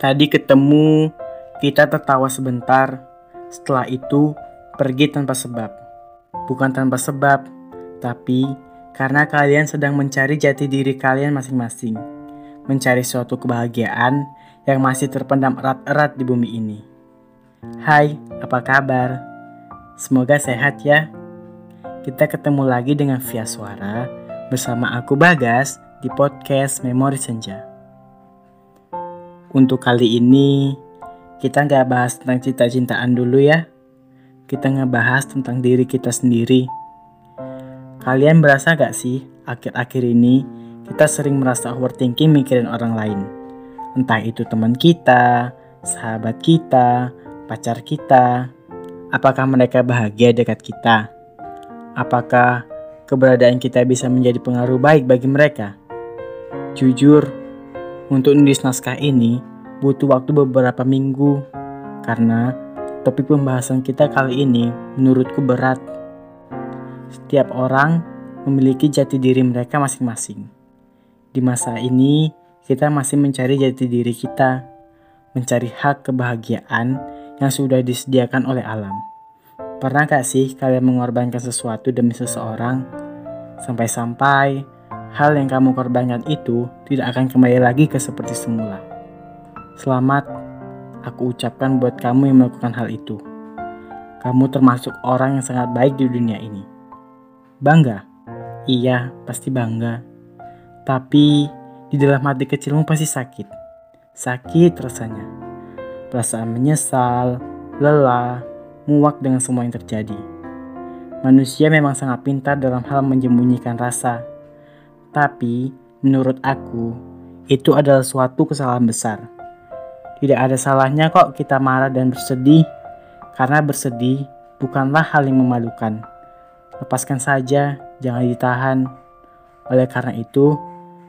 Tadi ketemu, kita tertawa sebentar. Setelah itu, pergi tanpa sebab. Bukan tanpa sebab, tapi karena kalian sedang mencari jati diri kalian masing-masing. Mencari suatu kebahagiaan yang masih terpendam erat-erat di bumi ini. Hai, apa kabar? Semoga sehat ya. Kita ketemu lagi dengan via suara bersama aku Bagas di podcast Memori Senja. Untuk kali ini, kita nggak bahas tentang cinta-cintaan dulu ya. Kita ngebahas tentang diri kita sendiri. Kalian berasa gak sih, akhir-akhir ini kita sering merasa overthinking mikirin orang lain. Entah itu teman kita, sahabat kita, pacar kita, Apakah mereka bahagia dekat kita? Apakah keberadaan kita bisa menjadi pengaruh baik bagi mereka? Jujur, untuk menulis naskah ini butuh waktu beberapa minggu karena topik pembahasan kita kali ini menurutku berat. Setiap orang memiliki jati diri mereka masing-masing. Di masa ini, kita masih mencari jati diri kita, mencari hak kebahagiaan yang sudah disediakan oleh alam. Pernah gak sih kalian mengorbankan sesuatu demi seseorang? Sampai-sampai hal yang kamu korbankan itu tidak akan kembali lagi ke seperti semula. Selamat, aku ucapkan buat kamu yang melakukan hal itu. Kamu termasuk orang yang sangat baik di dunia ini. Bangga? Iya, pasti bangga. Tapi di dalam hati kecilmu pasti sakit. Sakit rasanya perasaan menyesal, lelah, muak dengan semua yang terjadi. Manusia memang sangat pintar dalam hal menyembunyikan rasa. Tapi, menurut aku, itu adalah suatu kesalahan besar. Tidak ada salahnya kok kita marah dan bersedih, karena bersedih bukanlah hal yang memalukan. Lepaskan saja, jangan ditahan. Oleh karena itu,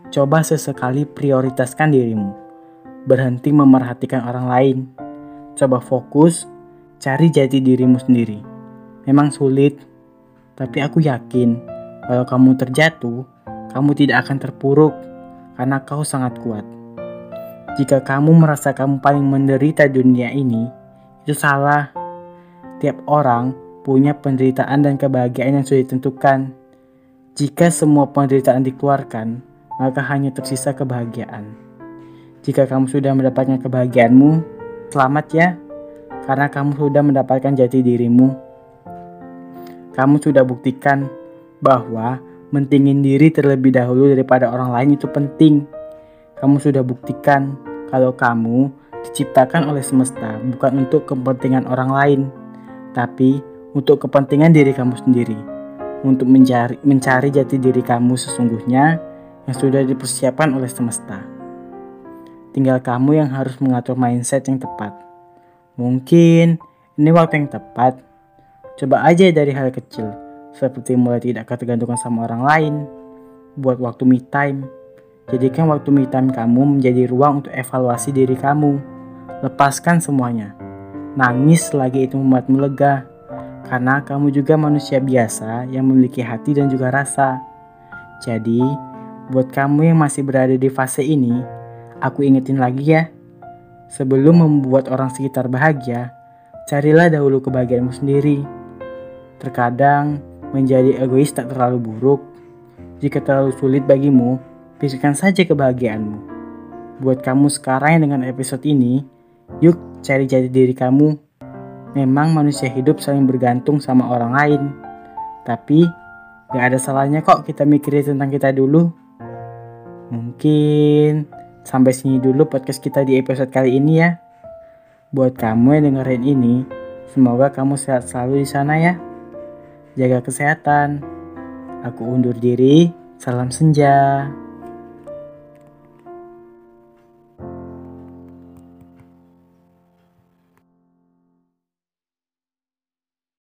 coba sesekali prioritaskan dirimu berhenti memerhatikan orang lain. Coba fokus, cari jati dirimu sendiri. Memang sulit, tapi aku yakin kalau kamu terjatuh, kamu tidak akan terpuruk karena kau sangat kuat. Jika kamu merasa kamu paling menderita dunia ini, itu salah. Tiap orang punya penderitaan dan kebahagiaan yang sudah ditentukan. Jika semua penderitaan dikeluarkan, maka hanya tersisa kebahagiaan. Jika kamu sudah mendapatkan kebahagiaanmu, selamat ya, karena kamu sudah mendapatkan jati dirimu. Kamu sudah buktikan bahwa mentingin diri terlebih dahulu daripada orang lain itu penting. Kamu sudah buktikan kalau kamu diciptakan oleh semesta bukan untuk kepentingan orang lain, tapi untuk kepentingan diri kamu sendiri. Untuk mencari, mencari jati diri kamu sesungguhnya yang sudah dipersiapkan oleh semesta. Tinggal kamu yang harus mengatur mindset yang tepat. Mungkin ini waktu yang tepat. Coba aja dari hal kecil, seperti mulai tidak ketergantungan sama orang lain. Buat waktu me time. Jadikan waktu me time kamu menjadi ruang untuk evaluasi diri kamu. Lepaskan semuanya. Nangis lagi itu membuatmu lega. Karena kamu juga manusia biasa yang memiliki hati dan juga rasa. Jadi, buat kamu yang masih berada di fase ini, Aku ingetin lagi ya, sebelum membuat orang sekitar bahagia, carilah dahulu kebahagiaanmu sendiri. Terkadang menjadi egois tak terlalu buruk. Jika terlalu sulit bagimu, pikirkan saja kebahagiaanmu. Buat kamu sekarang dengan episode ini, yuk cari jati diri kamu. Memang manusia hidup saling bergantung sama orang lain. Tapi, gak ada salahnya kok kita mikirin tentang kita dulu. Mungkin Sampai sini dulu podcast kita di episode kali ini ya. Buat kamu yang dengerin ini, semoga kamu sehat selalu di sana ya. Jaga kesehatan. Aku undur diri. Salam senja.